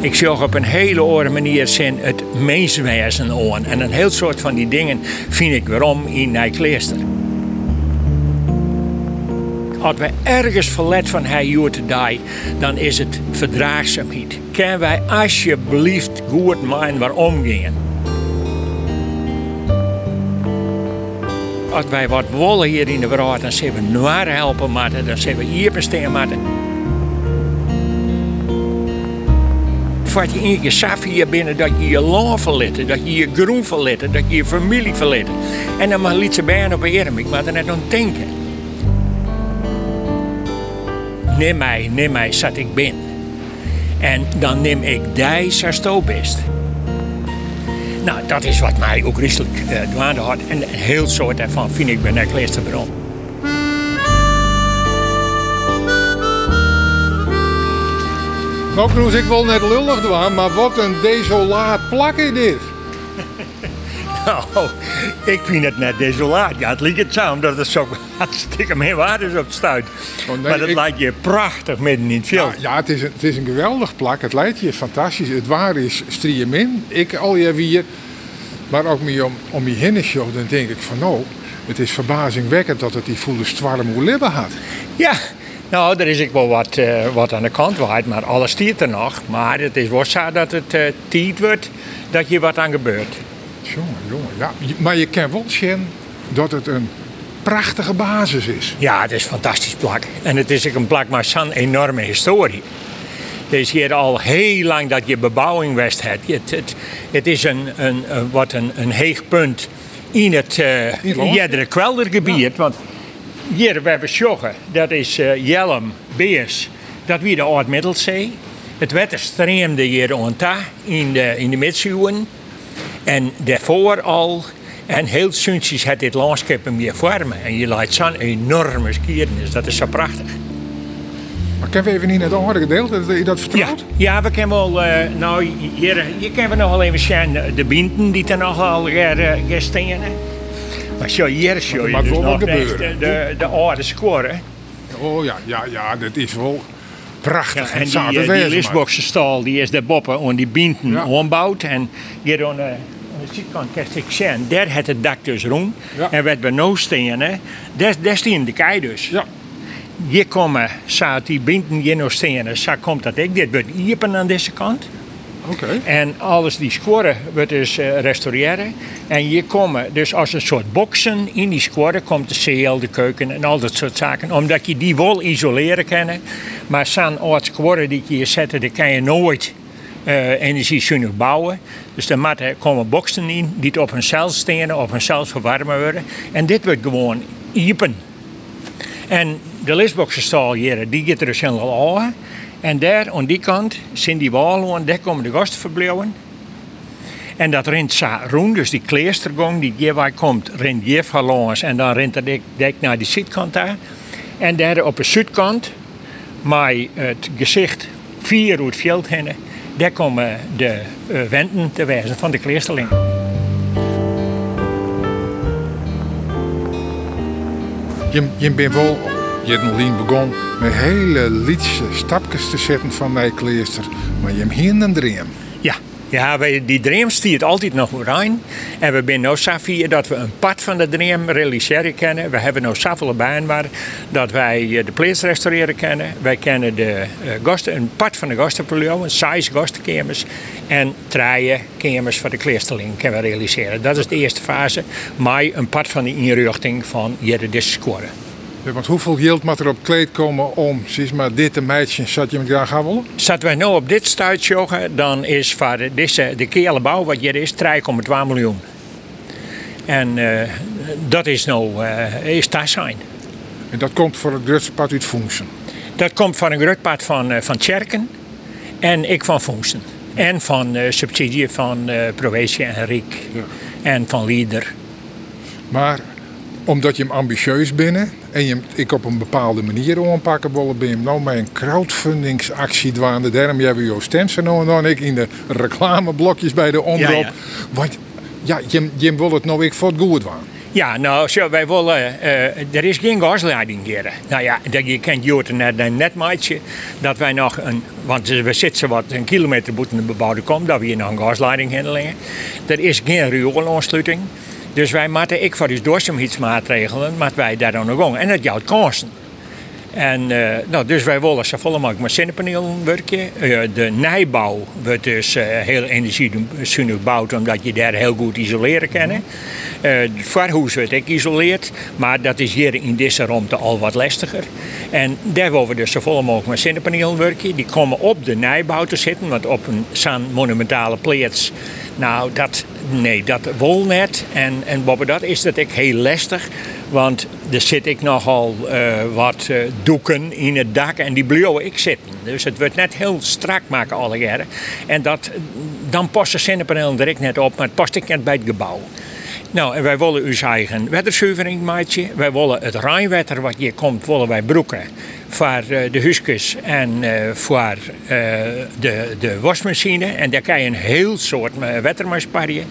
Ik zag op een hele andere manier zijn het menswezen aan. En een heel soort van die dingen vind ik waarom in Nijkleester. Als we ergens verlet van hij te die, dan is het verdraagzaamheid. Kunnen wij alsjeblieft goed mijn waarom omgaan? Als wij wat willen hier in de wereld, dan zijn we naar helpen moeten, dan zijn we hier besteden Voordat je in je saf hier binnen, dat je je land verlitten, dat je je groen verlitten, dat je je familie verlitten. En dan liet ze bijna op een ik maar er net aan denken. Neem mij, neem mij, zat ik ben. En dan neem ik die zoals best. Nou, dat is wat mij ook christelijk uh, dwaande had. En een heel soort daarvan vind ik bij Nekleester bron. Nou, Kroes, ik wil net lullig doen, maar wat een desolaat plak is dit. Nou, ik vind het net desolaat. Ja, het lijkt het zo, omdat het zo hartstikke meer waarde is op het stuit. Oh, maar dat ik... lijkt je prachtig midden in het veld. Ja, ja, het, is een, het is een geweldig plak. Het lijkt je fantastisch. Het waar is striemen. Ik al je weer. Maar ook mee om, om je heen dan denk ik van nou, het is verbazingwekkend dat het die voelde stwarm hoe libben had. Ja, nou, er is ook wel wat, uh, wat aan de kant waait, maar alles stiert er nog. Maar het is wel zo dat het uh, tijd wordt dat hier wat aan gebeurt. Jongen, jongen, ja. Maar je kan wel dat het een prachtige basis is. Ja, het is een fantastisch plak. En het is ook een plak met zo'n enorme historie. Het is hier al heel lang dat je bebouwing west hebt. Het, het, het is een, een, wat een, een heeg punt in het uh, kweldergebied. Want hier we hebben Sjoggen, dat is uh, Jelm, Beers, dat weer de Oud-Middelzee. Het wetter streemde hier onta in de, in de midzuwen. En daarvoor al, en heel suntjes had dit landschap meer vormen. En je laat zo'n enorme skiernis, dat is zo prachtig. Maar kunnen we even niet het andere gedeelte, dat je dat vertrouwt? Ja, ja we kunnen wel, uh, nou, hier, hier kunnen we nog wel even zien de binten die er nogal uh, staan. Maar zo hier zo je dus nog de, de, de oude score. Oh ja, ja, ja, dat is wel prachtig. Ja, en die, uh, die Lisbokse stal die is de boppen en die binten ja. ombouwd. En hier aan de, aan de zijkant kan ik zien, daar het het dak dus rond. Ja. En wat we nu staan, daar, daar staan de kei dus. Ja. Hier komen, staat die binten hier nog staan, zo komt dat ik. Dit wordt iepen aan deze kant. En alles die scoren wordt dus uh, restaureren. En hier komen dus als een soort boksen in die scoren komt de ceel, de keuken en al dat soort zaken. Omdat je die wel isoleren kan. Maar zo'n oud scoren die je hier zetten, die kan je nooit uh, energiezuinig bouwen. Dus er komen boksen in die op hunzelf stenen, op hunzelf verwarmen worden. En dit wordt gewoon iepen. En de Lisbokse hier, die gaat er dus helemaal aan. En daar aan die kant zijn die walen, daar komen de gasten verblijven. En dat rent zo rond, dus die kleestergang die hierbij komt, rent hier van en dan rent dat dek naar die zuidkant daar. En daar op de zuidkant, met het gezicht vier heen, daar komen de uh, wenden te wijzen van de kleesterling. Je, je bent wel Nolien begon met hele liedse stapjes te zetten van mijn kleester. Maar je hebt hier een dream. Ja, ja die dream stiert altijd nog rein. En we zijn nu zo dat we een pad van de dream realiseren kennen. We hebben nu zoveel baan waar dat wij eh, de plaats restaureren kennen. Wij kennen de, uh, gasten, een pad van de gastenpavillon, size gastenkamers. En draaien kamers voor de kleesterling kunnen we realiseren. Dat is de eerste fase. Maar een pad van de inrichting van Jere scoren. Want hoeveel geld moet er op kleed komen om zeg maar, dit een meisje zat je met graag gaan willen? Zat wij nu op dit stuitje, dan is voor deze, de keele bouw wat hier is 3,2 miljoen. En uh, dat is nou, uh, is dat zijn. En dat komt voor het grootste uit Functen? Dat komt van een groot van, uh, van Tjerken en ik van Functen. En van subsidie van Provincie en Riek ja. en van Lieder. Maar omdat je hem ambitieus bent en je ik op een bepaalde manier aanpakken willen, ben je nou met een crowdfundingsactie dwaande. Daarom hebben we jouw zo nou en dan ik in de reclameblokjes bij de omroep. Ja, ja. Want ja, je, je wil het nou ik voor het goed doen. Ja, nou, zo, wij willen, eh, er is geen gasleiding hier. Nou ja, dat je kent Joten net, net maatje, dat wij nog een, want we zitten wat een kilometer boeten de bebouwde kom, dat we hier nog een gasleiding liggen. Er is geen rioolaansluiting. Dus wij moeten, ik voor dus maatregelen, maar wij daar dan nog En dat jouw kosten. En, uh, nou, dus wij willen zo volle mogelijk met zonnepanelen werken. Uh, de nijbouw wordt dus uh, heel energiezuinig gebouwd, omdat je daar heel goed isoleren kan. het verhuis wordt ook geïsoleerd, maar dat is hier in deze ruimte al wat lastiger. En daar willen we dus zo volle mogelijk met zonnepanelen werken. Die komen op de nijbouw te zitten, want op een zo'n monumentale plaats nou, dat, nee, dat wil net. En, en dat is dat ik heel lastig. Want er zit ik nogal uh, wat uh, doeken in het dak en die blijven ik zitten. Dus het wordt net heel strak maken alle jaren. En dat, dan past de zonnepanelen direct net op, maar het past ik net bij het gebouw. Nou, en wij willen uw eigen wetterzuivering maatje. Wij willen het Rijnwetter wat hier komt, willen wij broeken voor eh, de huisjes en uh, voor uh, de, de wasmachine. En daar kan je een heel soort wetter sparen.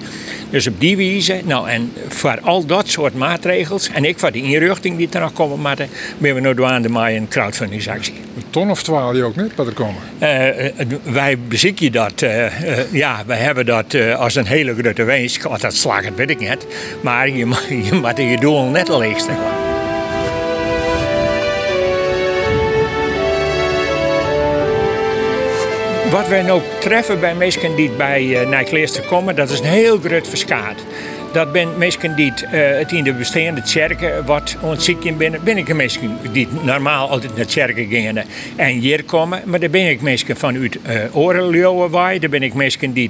Dus op die wijze, nou en voor al dat soort maatregels en ik voor de inrichting die er nog komen moeten, ben we nu aan de met een crowdfundingsactie. Een ton of twaalf die ook niet wat er komen? wij bezieken dat, ja, wij hebben dat als een hele grote wens. Dat slagen weet ik niet, maar je, je moet je doel net leegste. Wat wij nou treffen bij mensen die bij uh, komen, dat is een heel groot verschaat. Dat ben mensen die uh, het in de bestaande kerken wat ontziek in binnen. Ben ik mensen die normaal altijd naar kerken gingen en hier komen. Maar dan ben ik mensen vanuit uh, Orenleeuwenwaai. Dan ben ik mensen die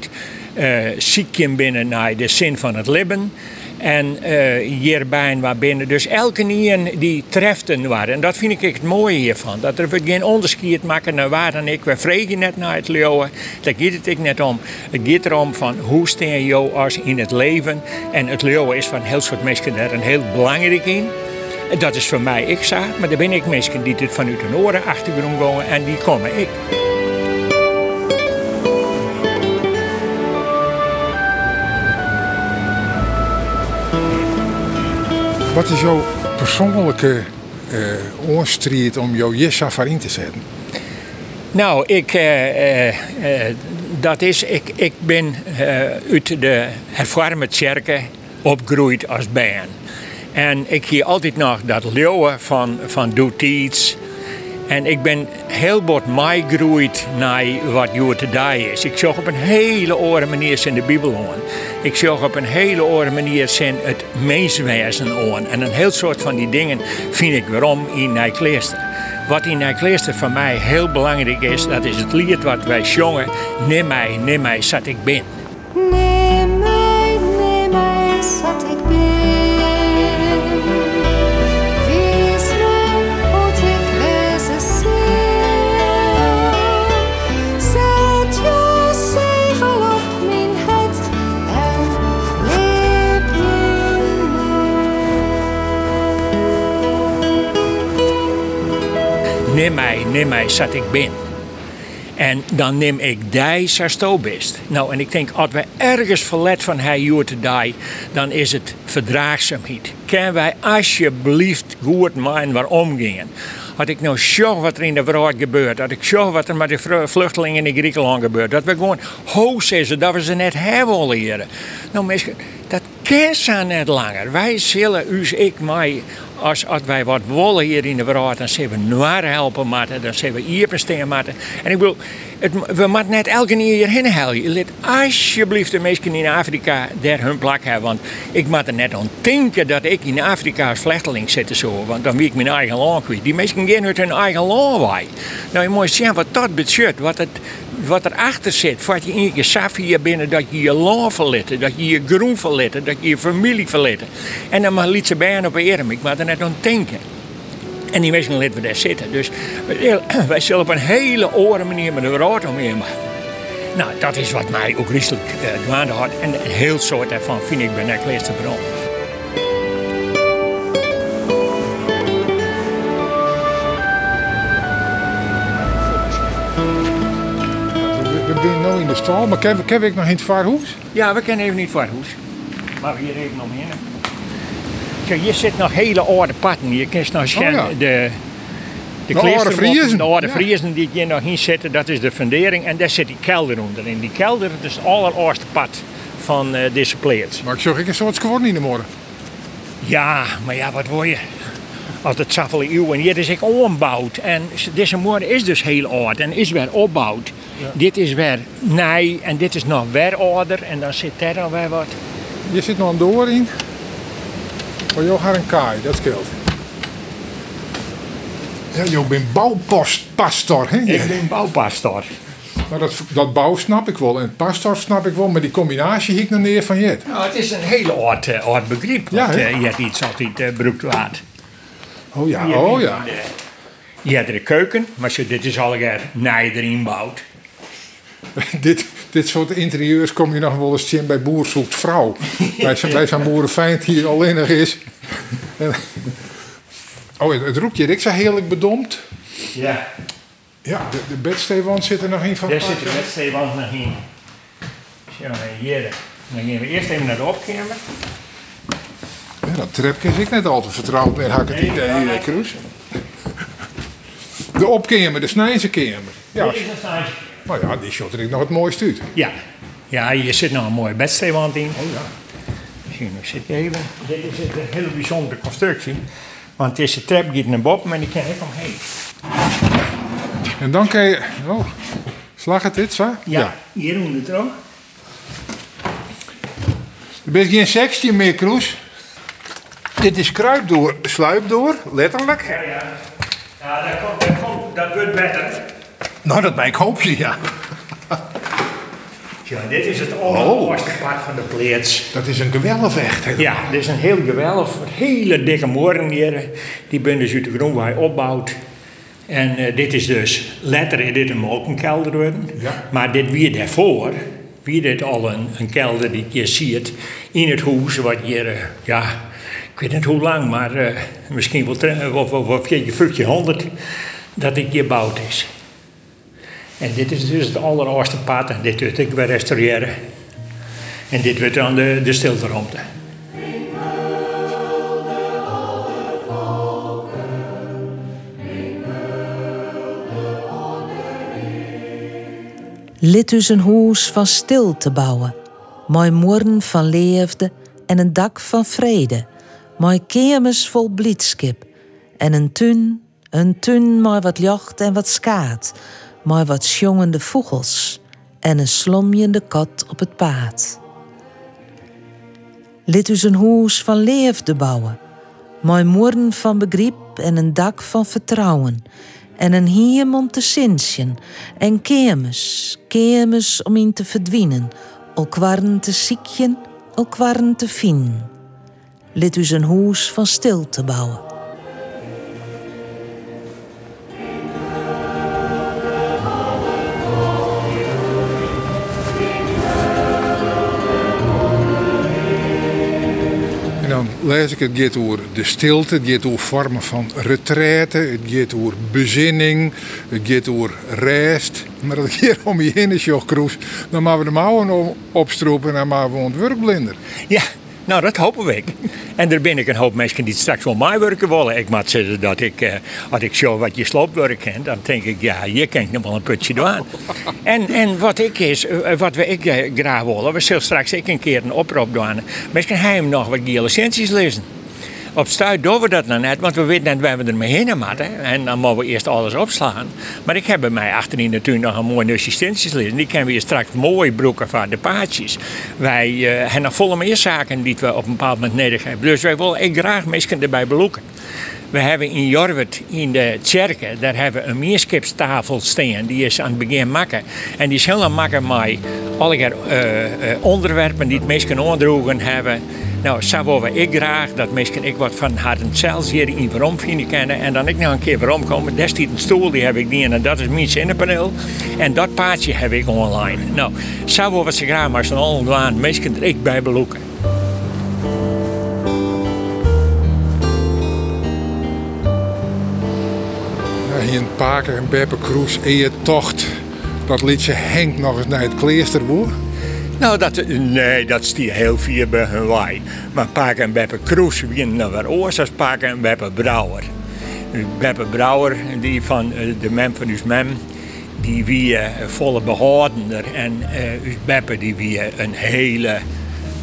uh, ziek in binnen naar de zin van het leven. En uh, hierbij waar binnen. Dus elke nien die treften waren. En dat vind ik het mooie hiervan. Dat er geen onderscheid maken naar waar dan ik. We vregen net naar het leeuwen. Daar gaat het niet om. Het gaat erom van hoe steen je als in het leven. En het leeuwen is van heel soort mensen daar een heel belangrijk in. Dat is voor mij ik zo. Maar er ben ik mensen die dit vanuit hun oren achtergrond wonen. En die komen ik. Wat is jouw persoonlijke uh, om jouw Jessa in te zetten? Nou, ik, uh, uh, dat is, ik, ik ben uit de hervormde kerken opgegroeid als baan. En ik zie altijd nog dat leeuwen van, van Doet iets en ik ben heel bot meegegroeid naar wat Joodse is. Ik zag op een hele andere manier zijn de Bijbel aan. Ik zag op een hele andere manier zijn het menswezen aan. En een heel soort van die dingen vind ik waarom in Nijkleester. Wat in Nijkleester voor mij heel belangrijk is, dat is het lied wat wij zongen. Neem mij, neem mij, zat ik ben. Neem mij, neem mij, zat ik ben. En dan neem ik die zoals best. Nou, en ik denk, als we ergens verlet van hij joert te die, dan is het verdraagzaamheid. Kunnen wij alsjeblieft goed mijn waarom gingen? Had ik nou zo wat er in de wereld gebeurt, dat ik zo wat er met de vluchtelingen in Griekenland gebeurt, dat we gewoon hoog zijn, dat we ze net hebben leren. Nou, mensen, ze net langer. Wij zullen u, ik, mij als, als wij wat willen hier in de wereld, dan zijn we helpen moeten, dan zijn we hier presteren moeten. En ik bedoel, het, we moeten net elke keer hierheen helpen. Alsjeblieft de mensen in Afrika daar hun plek hebben. Want ik moet er net aan denken dat ik in Afrika als vluchteling zit. Zo, want dan wie ik mijn eigen land kwijt. Die mensen gaan hun eigen land wij. Nou, je moet zien wat dat betekent. Wat, het, wat erachter zit. Wat je in je saf hier binnen, dat je je land verlitten. Dat je je groen verlitten. Dat je je familie verlitten. En dan mag liet ze bijna op erm. Ik moet er net aan denken. En die mensen laten we daar zitten. Dus wij zullen op een hele oren manier met de rood omheen Nou, dat is wat mij ook christelijk uh, had. En een heel soort daarvan vind ik bij Nekleester bron. In de stal, maar ken, ik nog in het vaarhuis? Ja, we kennen even niet vaarhuis. Maar we hier even omheen. Zo, hier zit nog hele oude patten. Je kunt nog zien Oh ja. de, de, De oude friezen. De oude Ja. die hier nog in zitten, dat is de fundering. En daar zit die kelder onder. En die kelder dat is het alleroudste pad van eh, deze plaats. Maar ik zag ik een soort squad in de morgen. Ja, maar ja, wat word je? Als het zoveel eeuwen. En hier is ik ombouwd. En deze moeder is dus heel oud en is weer opbouwd. Dit is weer nee en dit is nog weer ouder. En dan zit daar dan weer wat. Hier zit nog een door in. Maar joh, haar een kaai, dat scheelt. Ja, joh, bent bouwpastor, hè? Ik ben bouwpastor. Maar dat, dat bouw snap ik wel en pastor snap ik wel, maar die combinatie hiek nog neer van jet. Nou, het is een heel oud, eh, oud begrip. Ja, Want hè? eh, je hebt iets altijd uh, broekt waard. Oh ja, Je oh ja. een, eh, Je hebt de keuken, maar dit is al een nee erin bouwd. dit, dit soort interieurs kom je nog wel eens zien bij Boer zoekt vrouw. bij zijn, zijn boerenfeind die alleenig is. En- oh, het, het ik zei heerlijk bedompt. Ja, Ja, de, de bedsteenwand zit er nog in van. daar zit de wedstrijdwand nog in. Zo, hier. Dan gaan we eerst even naar de opkamer. Ja, dat trapje is ik net altijd vertrouwd met had ik het idee, Nee, eh, Kroes. De opkamer, de snijze kamer. Ja, Dit is een stage. Nou ja, die shot ik nog het mooiste uit. Ja. Ja, hier zit nog een mooie bedsteenwand in. Oh ja. Misschien nog zit even. Dit is een hele bijzondere constructie. Want deze trap gaat naar boven en die kan ik omheen. En dan kan je... Oh, slag het dit, zo? Ja, hier onder het ook. Er bent geen 16 meer, Kroes. Dit is kruipdoor, sluipdoor, letterlijk. Ja, ja. Ja, dat, komt, dat, komt, dat wordt beter. Nou, dat ben ik hoop je, ja. Ja, dit is het allermooiste part van de plaats. Dat is een gewelf echt. Ja, dit is een heel gewelf. Hele dikke moren hier. Die ben dus uit de grond waar hij opbouwt. En eh, dit is dus letterlijk dit een molkenkelder worden. Ja. Maar dit wie daarvoor, wie dit al een, een kelder die je ziet in het huis, wat hier, eh, ja, ik weet niet hoe lang, maar eh, misschien wel, tre- of, of, of 1500 dat dit hier gebouwd is. En dit is dus het alleroudste pad en dit ik weer restaureren. En dit wordt dan de, de stilteruimte. Lid dus een huis van stilte bouwen. Mooi moorden van leefde en een dak van vrede. Mooi kermis vol blijdschap. En een tuin, een tuin mooi wat jacht en wat skaat. Mooi wat sjongende vogels. En een slomjende kat op het paad. Lid dus een huis van leefde bouwen. Mooi moorden van begrip en een dak van vertrouwen. En een hiem om te zinsjen. En kermis, kermis om in te verdwijnen. Al kwarren te ziekjen, al kwarren te fien. Lid u een huis van stilte bouwen. Lees ik het gaat over de stilte, het gaat over vormen van retraite, het gaat over bezinning, het gaat over rest. Maar het hier om je heen is, joh, Kroes, dan maken we de mouwen o- opstroepen en dan maken we ontwerpblinder. Ja, nou dat hopen we. En er ben ik een hoop mensen die straks wel mij werken willen. Ik moet zeggen dat ik, eh, als ik zo wat je sloopwerk ken, dan denk ik, ja, kan ik nog wel een putje doen. en, en wat ik is, eh, wat we ik eh, graag willen, we zullen straks ik een keer een oproep doen. Misschien hij hem nog wat die licenties lezen. Op stuit doen we dat nog net, want we weten net waar we ermee heen moeten. En dan moeten we eerst alles opslaan. Maar ik heb bij mij achterin natuurlijk nog een mooie assistenties liggen. Die kunnen we straks mooi broeken van de paardjes. Wij eh, hebben nog volle meer zaken die we op een bepaald moment nodig hebben. Dus wij willen ik graag mensen erbij beloeken. We hebben in Jorwert, in de kerken, daar hebben een meerskipstafel staan. Die is aan het begin maken. En die is heel maken met allerlei eh, eh, onderwerpen die het mensen hebben. Nou, zo willen ik graag dat mensen ik wat van hadden zelfs hier in waarom kennen. En dan ik nog een keer waarom komen. Staat een stoel, die heb ik niet en dat is mijn zinnenpaneel. En dat paardje heb ik online. Nou, zo willen ze graag maar zo'n online mensen er ik bij beloeken. In Paken en Beppe Kroes, eer tocht. Dat liedje Henk nog eens naar het kleesterboer. Nou, dat, nee, dat is die heel vier bij hun waai. Maar Paak en Beppe Kroes winnen nou weer oors als en Beppe Brouwer. Beppe Brouwer, die van eh, de mem van uw mem, die wie uh, volle behoudender. En uh, Beppe, die wie een hele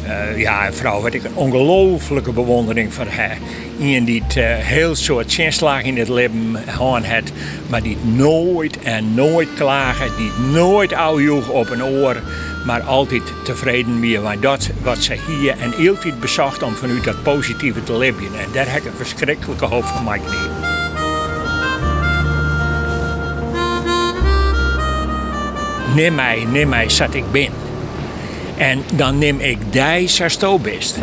uh, ja, vrouw waar ik een ongelooflijke bewondering voor heb. Iemand die het uh, heel soort zinslag in het leven gehad heeft, maar die nooit en nooit klagen, die nooit ouwjoeg op een oor, maar altijd tevreden meer met dat wat ze hier en altijd bezocht om vanuit dat positieve te leven. En daar heb ik een verschrikkelijke hoop van nemen. Neem mij, neem mij, zat ik ben. En dan neem ik die best.